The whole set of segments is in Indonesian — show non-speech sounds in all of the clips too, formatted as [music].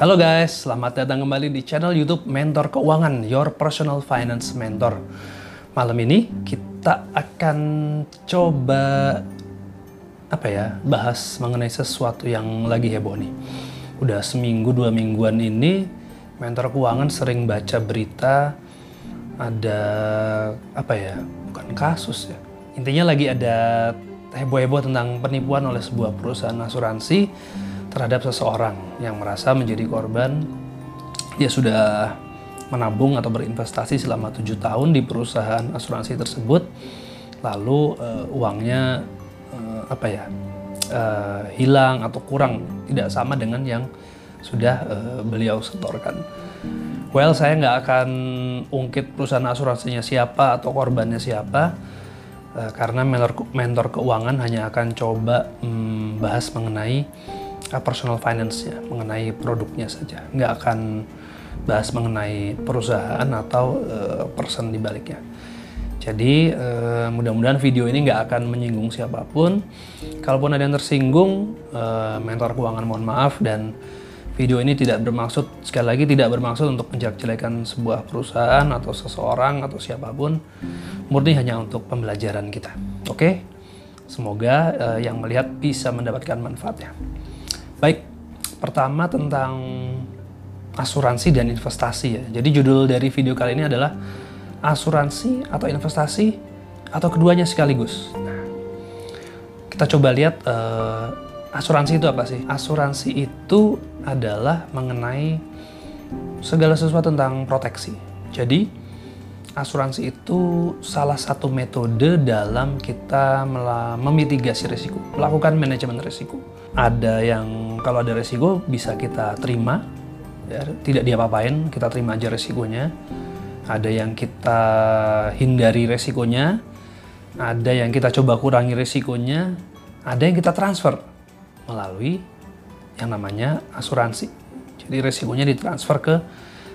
Halo guys, selamat datang kembali di channel YouTube Mentor Keuangan, Your Personal Finance Mentor. Malam ini kita akan coba apa ya, bahas mengenai sesuatu yang lagi heboh nih. Udah seminggu dua mingguan ini Mentor Keuangan sering baca berita ada apa ya, bukan kasus ya. Intinya lagi ada heboh-heboh tentang penipuan oleh sebuah perusahaan asuransi terhadap seseorang yang merasa menjadi korban dia sudah menabung atau berinvestasi selama tujuh tahun di perusahaan asuransi tersebut lalu uh, uangnya uh, apa ya uh, hilang atau kurang tidak sama dengan yang sudah uh, beliau setorkan. Well, saya nggak akan ungkit perusahaan asuransinya siapa atau korbannya siapa, karena mentor, keuangan hanya akan coba um, bahas mengenai uh, personal finance-nya, mengenai produknya saja. Nggak akan bahas mengenai perusahaan atau uh, person di baliknya. Jadi uh, mudah-mudahan video ini nggak akan menyinggung siapa pun. Kalaupun ada yang tersinggung, uh, mentor keuangan mohon maaf dan video ini tidak bermaksud sekali lagi tidak bermaksud untuk menjelek-jelekan sebuah perusahaan atau seseorang atau siapa pun. Murni hanya untuk pembelajaran kita. Oke? Okay? Semoga uh, yang melihat bisa mendapatkan manfaatnya. Baik, pertama tentang asuransi dan investasi ya. Jadi judul dari video kali ini adalah asuransi atau investasi atau keduanya sekaligus. Kita coba lihat uh, asuransi itu apa sih? Asuransi itu adalah mengenai segala sesuatu tentang proteksi. Jadi asuransi itu salah satu metode dalam kita memitigasi risiko, melakukan manajemen risiko. Ada yang kalau ada resiko bisa kita terima, ya, tidak diapa-apain, kita terima aja resikonya. Ada yang kita hindari resikonya, ada yang kita coba kurangi resikonya, ada yang kita transfer melalui yang namanya asuransi. Jadi resikonya ditransfer ke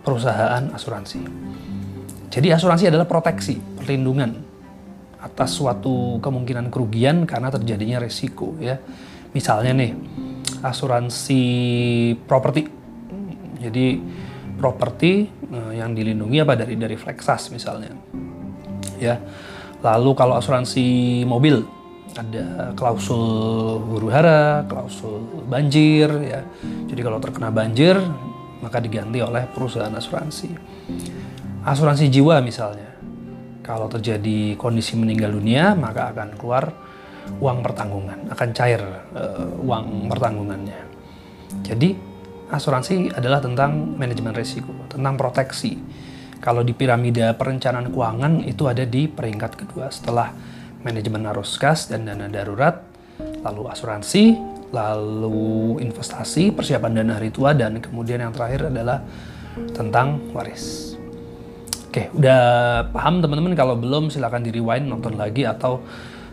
perusahaan asuransi. Jadi asuransi adalah proteksi, perlindungan atas suatu kemungkinan kerugian karena terjadinya resiko ya. Misalnya nih, asuransi properti. Jadi properti uh, yang dilindungi apa dari dari Flexas misalnya. Ya. Lalu kalau asuransi mobil ada klausul huru hara, klausul banjir ya. Jadi kalau terkena banjir maka diganti oleh perusahaan asuransi. Asuransi jiwa misalnya. Kalau terjadi kondisi meninggal dunia maka akan keluar uang pertanggungan, akan cair uh, uang pertanggungannya. Jadi asuransi adalah tentang manajemen risiko, tentang proteksi. Kalau di piramida perencanaan keuangan itu ada di peringkat kedua setelah manajemen arus kas dan dana darurat, lalu asuransi, lalu investasi, persiapan dana hari tua dan kemudian yang terakhir adalah tentang waris. Oke, udah paham teman-teman? Kalau belum silahkan di rewind nonton lagi atau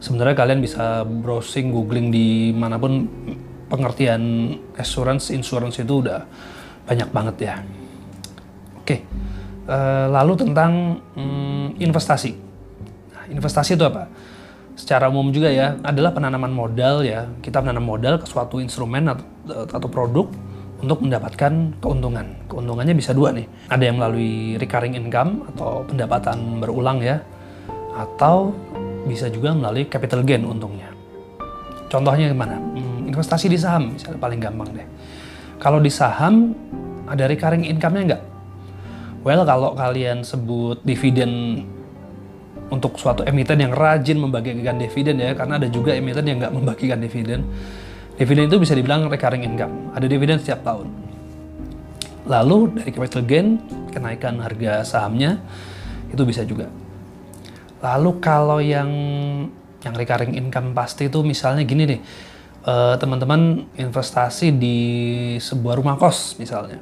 sebenarnya kalian bisa browsing googling di mana pun pengertian assurance insurance itu udah banyak banget ya. Oke uh, lalu tentang um, investasi. Nah, investasi itu apa? Secara umum juga ya adalah penanaman modal ya. Kita menanam modal ke suatu instrumen atau produk untuk mendapatkan keuntungan. Keuntungannya bisa dua nih. Ada yang melalui recurring income atau pendapatan berulang ya atau bisa juga melalui capital gain untungnya. Contohnya gimana? Hmm, investasi di saham misalnya paling gampang deh. Kalau di saham ada recurring income-nya nggak? Well, kalau kalian sebut dividen untuk suatu emiten yang rajin membagikan dividen ya, karena ada juga emiten yang nggak membagikan dividen. Dividen itu bisa dibilang recurring income, ada dividen setiap tahun. Lalu dari capital gain, kenaikan harga sahamnya, itu bisa juga. Lalu kalau yang yang recurring income pasti itu misalnya gini deh, uh, teman-teman investasi di sebuah rumah kos misalnya.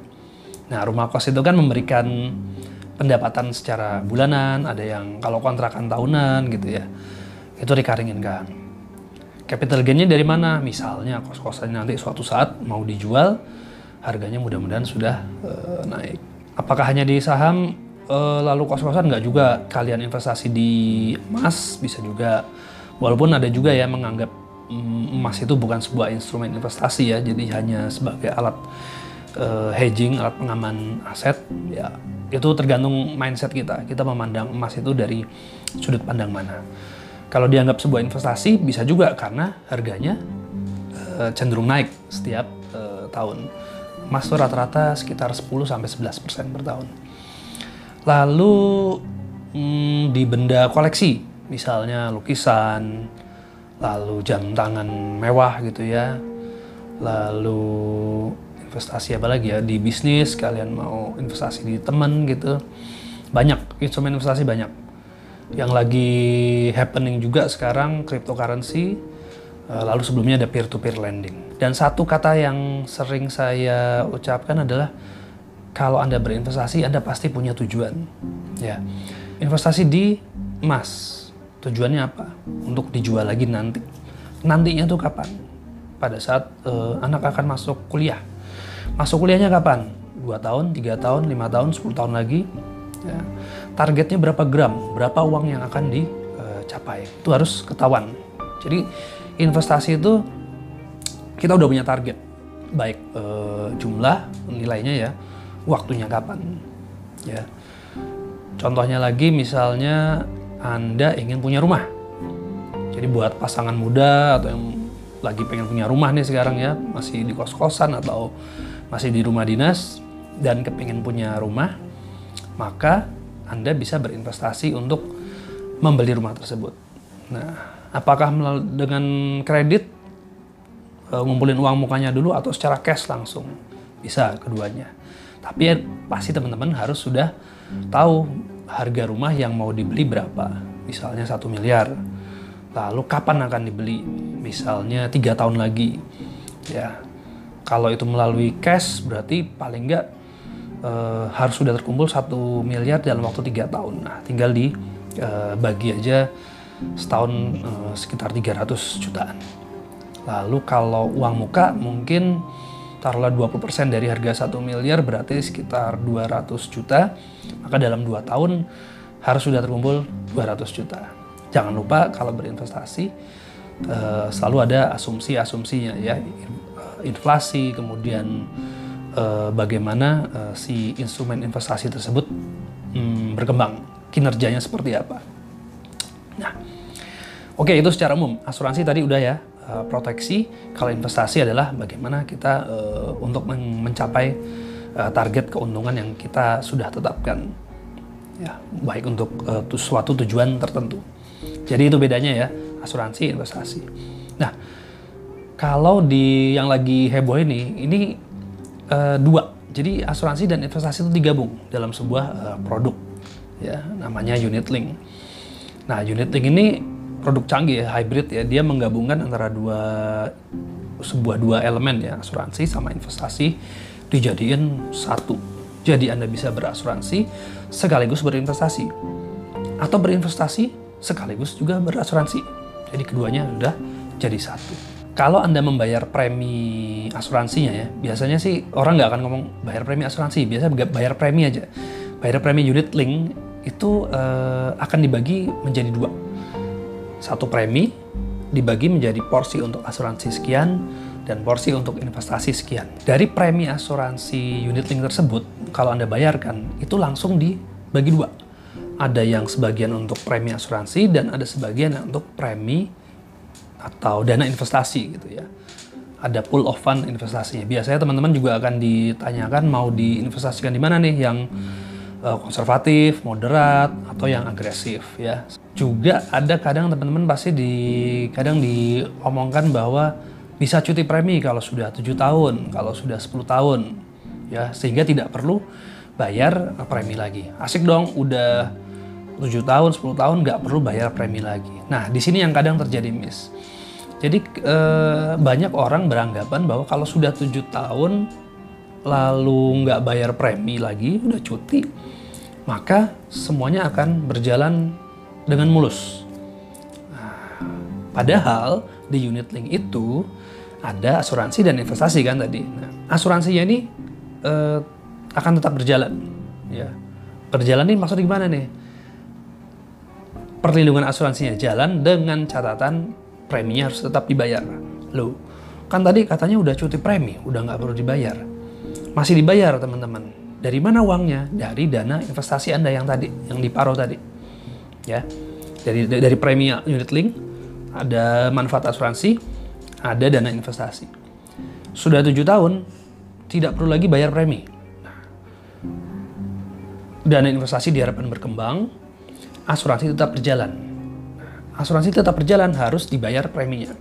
Nah rumah kos itu kan memberikan pendapatan secara bulanan, ada yang kalau kontrakan tahunan gitu ya, itu recurring income. Capital gainnya dari mana? Misalnya kos-kosan nanti suatu saat mau dijual, harganya mudah-mudahan sudah uh, naik. Apakah hanya di saham? Uh, lalu kos-kosan nggak juga. Kalian investasi di emas bisa juga. Walaupun ada juga ya menganggap mm, emas itu bukan sebuah instrumen investasi ya. Jadi hanya sebagai alat uh, hedging alat pengaman aset. Ya itu tergantung mindset kita. Kita memandang emas itu dari sudut pandang mana. Kalau dianggap sebuah investasi bisa juga karena harganya uh, cenderung naik setiap uh, tahun. Emas itu rata-rata sekitar 10 sampai 11 persen per tahun lalu hmm, di benda koleksi misalnya lukisan lalu jam tangan mewah gitu ya lalu investasi apa lagi ya di bisnis kalian mau investasi di teman gitu. Banyak instrumen investasi banyak. Yang lagi happening juga sekarang cryptocurrency eh, lalu sebelumnya ada peer to peer lending. Dan satu kata yang sering saya ucapkan adalah kalau anda berinvestasi anda pasti punya tujuan ya investasi di emas tujuannya apa untuk dijual lagi nanti nantinya tuh kapan pada saat uh, anak akan masuk kuliah Masuk kuliahnya kapan? 2 tahun, 3 tahun, 5 tahun, 10 tahun lagi. Ya. Targetnya berapa gram, berapa uang yang akan dicapai. Itu harus ketahuan. Jadi investasi itu kita udah punya target. Baik e, jumlah, nilainya ya, waktunya kapan. Ya. Contohnya lagi misalnya Anda ingin punya rumah. Jadi buat pasangan muda atau yang lagi pengen punya rumah nih sekarang ya, masih di kos-kosan atau masih di rumah dinas dan kepingin punya rumah, maka Anda bisa berinvestasi untuk membeli rumah tersebut. Nah, apakah dengan kredit, e, ngumpulin uang mukanya dulu atau secara cash langsung? Bisa keduanya. Tapi ya, pasti teman-teman harus sudah tahu harga rumah yang mau dibeli berapa. Misalnya satu miliar. Lalu kapan akan dibeli? Misalnya tiga tahun lagi. Ya, kalau itu melalui cash berarti paling nggak uh, harus sudah terkumpul satu miliar dalam waktu tiga tahun. Nah, tinggal dibagi uh, aja setahun uh, sekitar 300 jutaan. Lalu kalau uang muka mungkin taruhlah 20% dari harga 1 miliar berarti sekitar 200 juta. Maka dalam 2 tahun harus sudah terkumpul 200 juta. Jangan lupa kalau berinvestasi uh, selalu ada asumsi-asumsinya ya inflasi, kemudian uh, bagaimana si instrumen investasi tersebut um, berkembang, kinerjanya seperti apa. Nah, oke itu secara umum. Asuransi tadi udah ya, uh, proteksi. Kalau investasi adalah bagaimana kita uh, untuk men mencapai uh, target keuntungan yang kita sudah tetapkan. Ya, baik untuk uh, suatu tujuan tertentu. Jadi itu bedanya ya, asuransi investasi. Nah, kalau di yang lagi heboh ini, ini uh, dua. Jadi asuransi dan investasi itu digabung dalam sebuah uh, produk, ya namanya unit link. Nah unit link ini produk canggih, ya, hybrid ya. Dia menggabungkan antara dua sebuah dua elemen ya asuransi sama investasi dijadiin satu. Jadi anda bisa berasuransi sekaligus berinvestasi atau berinvestasi sekaligus juga berasuransi. Jadi keduanya sudah jadi satu kalau Anda membayar premi asuransinya ya, biasanya sih orang nggak akan ngomong bayar premi asuransi, biasa bayar premi aja. Bayar premi unit link itu uh, akan dibagi menjadi dua. Satu premi dibagi menjadi porsi untuk asuransi sekian dan porsi untuk investasi sekian. Dari premi asuransi unit link tersebut, kalau Anda bayarkan, itu langsung dibagi dua. Ada yang sebagian untuk premi asuransi dan ada sebagian untuk premi atau dana investasi gitu ya. Ada pool of fund investasinya. Biasanya teman-teman juga akan ditanyakan mau diinvestasikan di mana nih yang uh, konservatif, moderat, atau yang agresif ya. Juga ada kadang teman-teman pasti di kadang diomongkan bahwa bisa cuti premi kalau sudah tujuh tahun, kalau sudah 10 tahun ya sehingga tidak perlu bayar premi lagi. Asik dong, udah 7 tahun, 10 tahun nggak perlu bayar premi lagi. Nah, di sini yang kadang terjadi miss. Jadi eh, banyak orang beranggapan bahwa kalau sudah tujuh tahun lalu nggak bayar premi lagi, udah cuti, maka semuanya akan berjalan dengan mulus. Nah, padahal di unit link itu ada asuransi dan investasi kan tadi. Nah, asuransinya ini eh, akan tetap berjalan. Ya, berjalan ini maksudnya gimana nih? Perlindungan asuransinya jalan dengan catatan preminya harus tetap dibayar. Loh, kan tadi katanya udah cuti premi, udah nggak perlu dibayar. Masih dibayar teman-teman. Dari mana uangnya? Dari dana investasi Anda yang tadi, yang diparuh tadi. Ya. Dari dari premi unit link, ada manfaat asuransi, ada dana investasi. Sudah tujuh tahun, tidak perlu lagi bayar premi. Dana investasi diharapkan berkembang, asuransi tetap berjalan. Asuransi tetap berjalan harus dibayar preminya.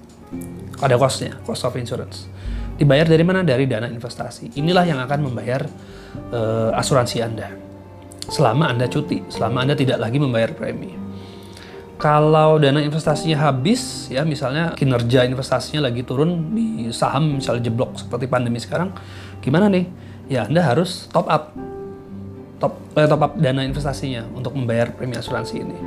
Ada costnya, cost of insurance. Dibayar dari mana? Dari dana investasi. Inilah yang akan membayar uh, asuransi Anda. Selama Anda cuti, selama Anda tidak lagi membayar premi. Kalau dana investasinya habis, ya misalnya kinerja investasinya lagi turun di saham misalnya jeblok seperti pandemi sekarang, gimana nih? Ya Anda harus top up top eh, top up dana investasinya untuk membayar premi asuransi ini.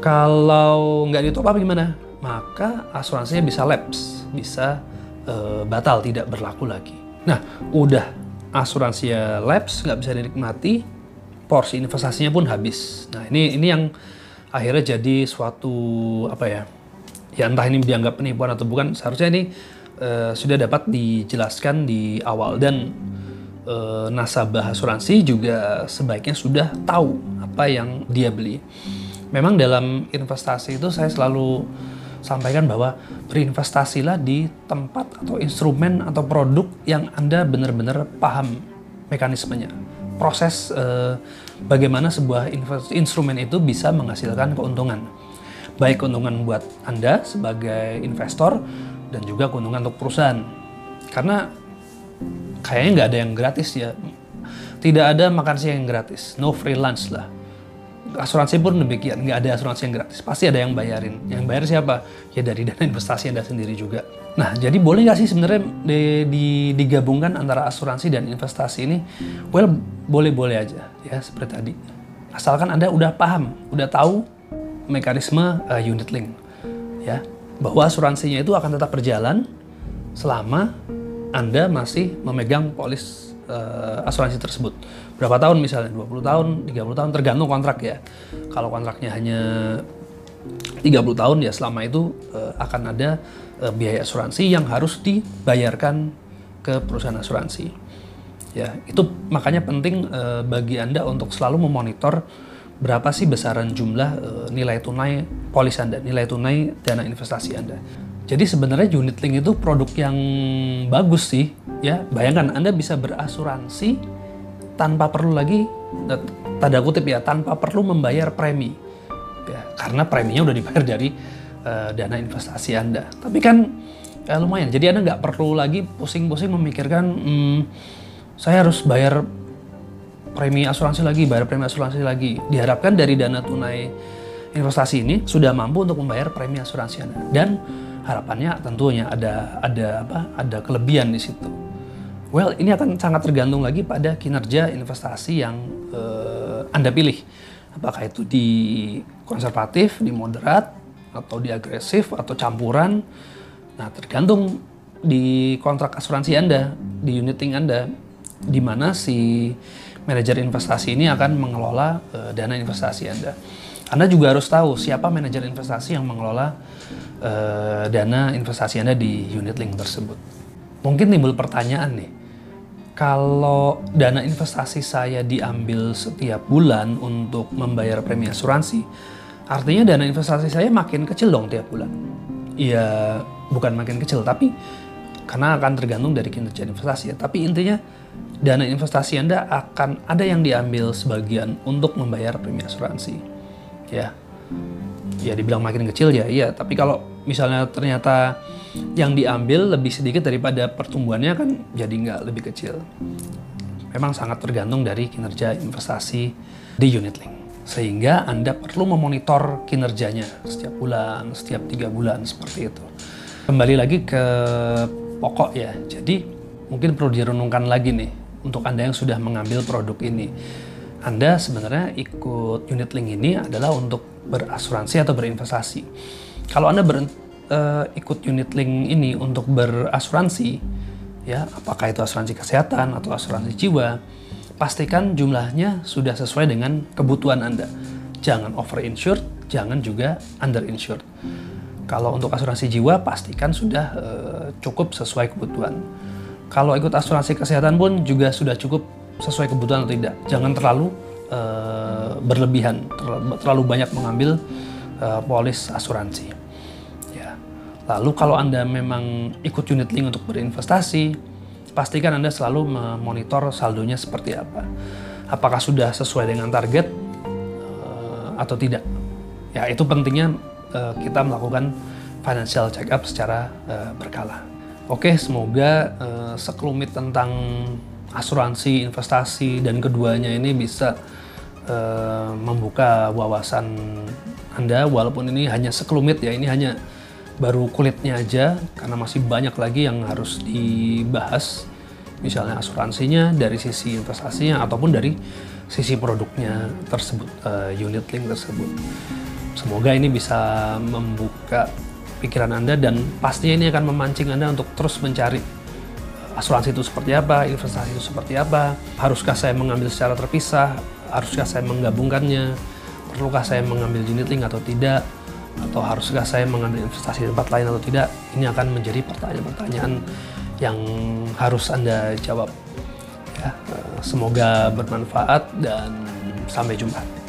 Kalau nggak di top up gimana? Maka asuransinya bisa lapse, bisa eh, batal, tidak berlaku lagi. Nah, udah asuransinya lapse, nggak bisa dinikmati, porsi investasinya pun habis. Nah, ini ini yang akhirnya jadi suatu apa ya? Ya entah ini dianggap penipuan atau bukan, seharusnya ini eh, sudah dapat dijelaskan di awal dan uh, nasabah asuransi juga sebaiknya sudah tahu apa yang dia beli. Memang dalam investasi itu saya selalu sampaikan bahwa berinvestasilah di tempat atau instrumen atau produk yang Anda benar-benar paham mekanismenya. Proses uh, bagaimana sebuah instrumen itu bisa menghasilkan keuntungan. Baik keuntungan buat Anda sebagai investor dan juga keuntungan untuk perusahaan. Karena kayaknya nggak ada yang gratis ya. Tidak ada makan siang yang gratis, no free lunch lah. Asuransi pun demikian, nggak ada asuransi yang gratis. Pasti ada yang bayarin. Yang bayar siapa? Ya dari [laughs] dana investasi Anda sendiri juga. Nah, jadi boleh nggak sih sebenarnya di, di, digabungkan antara asuransi dan investasi ini? Well, boleh-boleh aja ya seperti tadi. Asalkan Anda udah paham, udah tahu mekanisme uh, unit link, ya bahwa asuransinya itu akan tetap berjalan selama anda masih memegang polis uh, asuransi tersebut. Berapa tahun misalnya? 20 tahun, 30 tahun tergantung kontrak ya. Kalau kontraknya hanya 30 tahun ya selama itu uh, akan ada uh, biaya asuransi yang harus dibayarkan ke perusahaan asuransi. Ya, itu makanya penting uh, bagi Anda untuk selalu memonitor berapa sih besaran jumlah uh, nilai tunai polis Anda, nilai tunai dana investasi Anda. Jadi sebenarnya unit link itu produk yang bagus sih, ya. Bayangkan Anda bisa berasuransi tanpa perlu lagi tanda kutip ya, tanpa perlu membayar premi. Ya, karena preminya udah dibayar dari uh, dana investasi Anda. Tapi kan ya lumayan. Jadi Anda nggak perlu lagi pusing-pusing memikirkan hmm, saya harus bayar premi asuransi lagi, bayar premi asuransi lagi. Diharapkan dari dana tunai investasi ini sudah mampu untuk membayar premi asuransi Anda. Dan harapannya tentunya ada ada apa ada kelebihan di situ. Well, ini akan sangat tergantung lagi pada kinerja investasi yang uh, Anda pilih. Apakah itu di konservatif, di moderat, atau di agresif, atau campuran. Nah, tergantung di kontrak asuransi Anda, di uniting Anda, di mana si manajer investasi ini akan mengelola uh, dana investasi Anda. Anda juga harus tahu siapa manajer investasi yang mengelola uh, dana investasi Anda di unit link tersebut. Mungkin timbul pertanyaan nih, kalau dana investasi saya diambil setiap bulan untuk membayar premi asuransi, artinya dana investasi saya makin kecil dong tiap bulan. Iya, bukan makin kecil, tapi karena akan tergantung dari kinerja investasi ya. Tapi intinya dana investasi Anda akan ada yang diambil sebagian untuk membayar premi asuransi ya ya dibilang makin kecil ya iya tapi kalau misalnya ternyata yang diambil lebih sedikit daripada pertumbuhannya kan jadi nggak lebih kecil memang sangat tergantung dari kinerja investasi di unit link sehingga Anda perlu memonitor kinerjanya setiap bulan, setiap tiga bulan seperti itu. Kembali lagi ke pokok ya, jadi mungkin perlu direnungkan lagi nih untuk Anda yang sudah mengambil produk ini anda sebenarnya ikut unit link ini adalah untuk berasuransi atau berinvestasi. Kalau Anda ber, uh, ikut unit link ini untuk berasuransi, ya apakah itu asuransi kesehatan atau asuransi jiwa, pastikan jumlahnya sudah sesuai dengan kebutuhan Anda. Jangan over insured, jangan juga under insured. Kalau untuk asuransi jiwa pastikan sudah uh, cukup sesuai kebutuhan. Kalau ikut asuransi kesehatan pun juga sudah cukup sesuai kebutuhan atau tidak. Jangan terlalu uh, berlebihan, terlalu banyak mengambil uh, polis asuransi. Ya. Lalu kalau Anda memang ikut unit link untuk berinvestasi, pastikan Anda selalu memonitor saldonya seperti apa. Apakah sudah sesuai dengan target uh, atau tidak. Ya, itu pentingnya uh, kita melakukan financial check up secara uh, berkala. Oke, semoga uh, sekelumit tentang asuransi, investasi, dan keduanya ini bisa uh, membuka wawasan Anda, walaupun ini hanya sekelumit ya, ini hanya baru kulitnya aja, karena masih banyak lagi yang harus dibahas, misalnya asuransinya, dari sisi investasinya, ataupun dari sisi produknya tersebut, uh, unit link tersebut. Semoga ini bisa membuka pikiran Anda dan pastinya ini akan memancing Anda untuk terus mencari eh, asuransi itu seperti apa, investasi itu seperti apa, haruskah saya mengambil secara terpisah, haruskah saya menggabungkannya, perlukah saya mengambil unit atau tidak, atau haruskah saya mengambil investasi di tempat lain atau tidak, ini akan menjadi pertanyaan-pertanyaan yang harus Anda jawab. Ya, eh, semoga bermanfaat dan sampai jumpa.